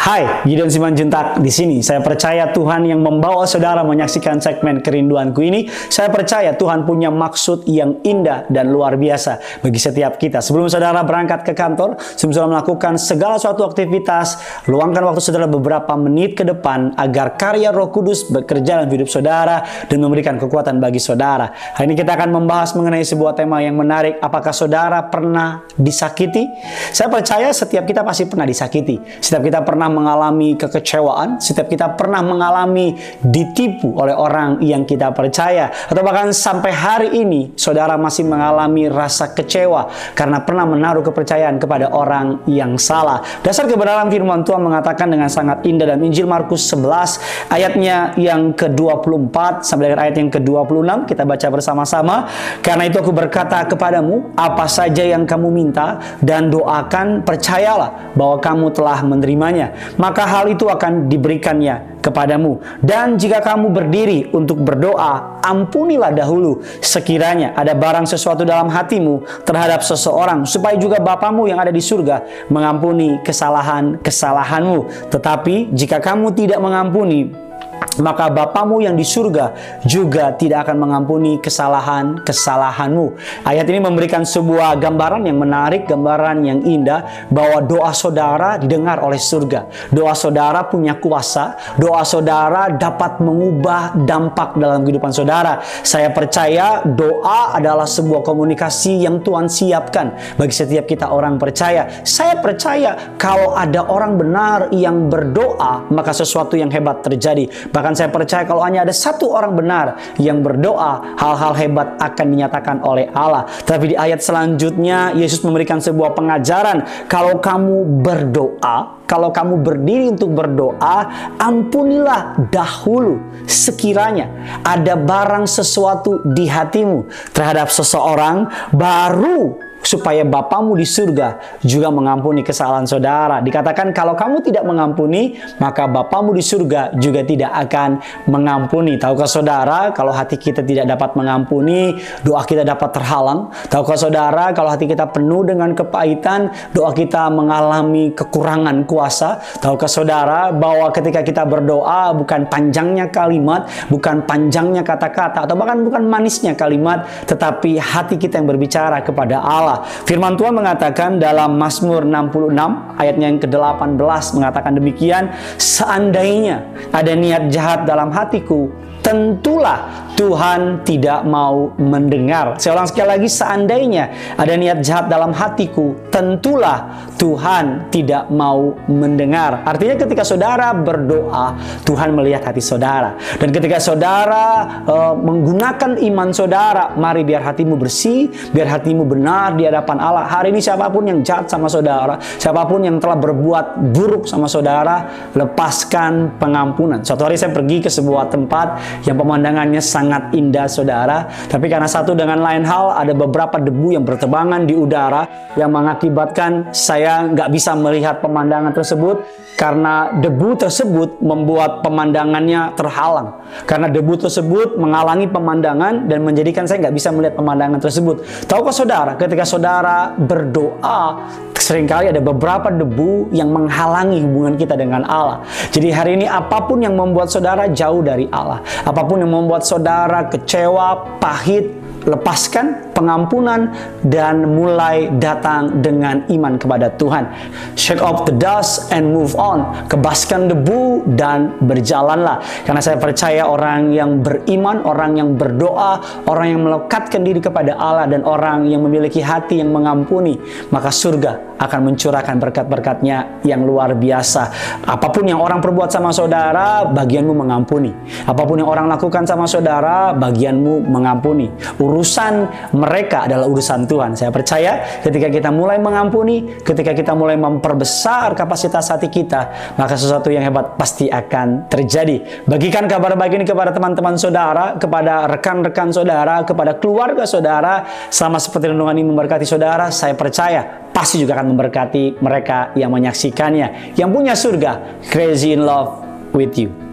Hai, Gideon Simanjuntak di sini. Saya percaya Tuhan yang membawa saudara menyaksikan segmen kerinduanku ini. Saya percaya Tuhan punya maksud yang indah dan luar biasa bagi setiap kita. Sebelum saudara berangkat ke kantor, sebelum saudara melakukan segala suatu aktivitas, luangkan waktu saudara beberapa menit ke depan agar karya Roh Kudus bekerja dalam hidup saudara dan memberikan kekuatan bagi saudara. Hari ini kita akan membahas mengenai sebuah tema yang menarik. Apakah saudara pernah disakiti? Saya percaya setiap kita pasti pernah disakiti. Setiap kita pernah mengalami kekecewaan, setiap kita pernah mengalami ditipu oleh orang yang kita percaya, atau bahkan sampai hari ini saudara masih mengalami rasa kecewa karena pernah menaruh kepercayaan kepada orang yang salah. Dasar kebenaran firman Tuhan mengatakan dengan sangat indah dalam Injil Markus 11 ayatnya yang ke-24 sampai dengan ayat yang ke-26 kita baca bersama-sama. Karena itu aku berkata kepadamu, apa saja yang kamu minta dan doakan, percayalah bahwa kamu telah menerimanya maka hal itu akan diberikannya kepadamu. Dan jika kamu berdiri untuk berdoa, ampunilah dahulu sekiranya ada barang sesuatu dalam hatimu terhadap seseorang, supaya juga Bapamu yang ada di surga mengampuni kesalahan-kesalahanmu. Tetapi jika kamu tidak mengampuni, maka Bapamu yang di surga juga tidak akan mengampuni kesalahan-kesalahanmu. Ayat ini memberikan sebuah gambaran yang menarik, gambaran yang indah bahwa doa saudara didengar oleh surga. Doa saudara punya kuasa, doa saudara dapat mengubah dampak dalam kehidupan saudara. Saya percaya doa adalah sebuah komunikasi yang Tuhan siapkan bagi setiap kita orang percaya. Saya percaya kalau ada orang benar yang berdoa, maka sesuatu yang hebat terjadi. Bahkan saya percaya kalau hanya ada satu orang benar yang berdoa, hal-hal hebat akan dinyatakan oleh Allah. Tapi di ayat selanjutnya, Yesus memberikan sebuah pengajaran. Kalau kamu berdoa, kalau kamu berdiri untuk berdoa, ampunilah dahulu sekiranya ada barang sesuatu di hatimu terhadap seseorang, baru supaya Bapamu di surga juga mengampuni kesalahan saudara. Dikatakan kalau kamu tidak mengampuni, maka Bapamu di surga juga tidak akan mengampuni. Tahukah saudara, kalau hati kita tidak dapat mengampuni, doa kita dapat terhalang. Tahukah saudara, kalau hati kita penuh dengan kepahitan, doa kita mengalami kekurangan kuasa. Tahukah saudara, bahwa ketika kita berdoa, bukan panjangnya kalimat, bukan panjangnya kata-kata, atau bahkan bukan manisnya kalimat, tetapi hati kita yang berbicara kepada Allah Allah. Firman Tuhan mengatakan dalam Mazmur 66 ayatnya yang ke-18 mengatakan demikian, seandainya ada niat jahat dalam hatiku, tentulah Tuhan tidak mau mendengar. Saya ulang sekali lagi, seandainya ada niat jahat dalam hatiku, tentulah Tuhan tidak mau mendengar. Artinya ketika saudara berdoa, Tuhan melihat hati saudara. Dan ketika saudara uh, menggunakan iman saudara, mari biar hatimu bersih, biar hatimu benar di hadapan Allah. Hari ini siapa pun yang jahat sama saudara, siapa pun yang telah berbuat buruk sama saudara, lepaskan pengampunan. Suatu hari saya pergi ke sebuah tempat yang pemandangannya sangat sangat indah saudara. Tapi karena satu dengan lain hal ada beberapa debu yang bertebangan di udara yang mengakibatkan saya nggak bisa melihat pemandangan tersebut karena debu tersebut membuat pemandangannya terhalang. Karena debu tersebut menghalangi pemandangan dan menjadikan saya nggak bisa melihat pemandangan tersebut. Tahukah saudara ketika saudara berdoa sering kali ada beberapa debu yang menghalangi hubungan kita dengan Allah. Jadi hari ini apa pun yang membuat saudara jauh dari Allah, apa pun yang membuat saudara kecewa, pahit, lepaskan pengampunan dan mulai datang dengan iman kepada Tuhan. Shake off the dust and move on. Kebaskan debu dan berjalanlah. Karena saya percaya orang yang beriman, orang yang berdoa, orang yang melekatkan diri kepada Allah dan orang yang memiliki hati yang mengampuni, maka surga akan mencurahkan berkat-berkatnya yang luar biasa. Apa pun yang orang perbuat sama saudara, bagianmu mengampuni. Apa pun yang orang lakukan sama saudara, bagianmu mengampuni urusan mereka adalah urusan Tuhan. Saya percaya ketika kita mulai mengampuni, ketika kita mulai memperbesar kapasitas hati kita, maka sesuatu yang hebat pasti akan terjadi. Bagikan kabar baik ini kepada teman-teman saudara, kepada rekan-rekan saudara, kepada keluarga saudara, sama seperti renungan ini memberkati saudara, saya percaya pasti juga akan memberkati mereka yang menyaksikannya, yang punya surga, crazy in love with you.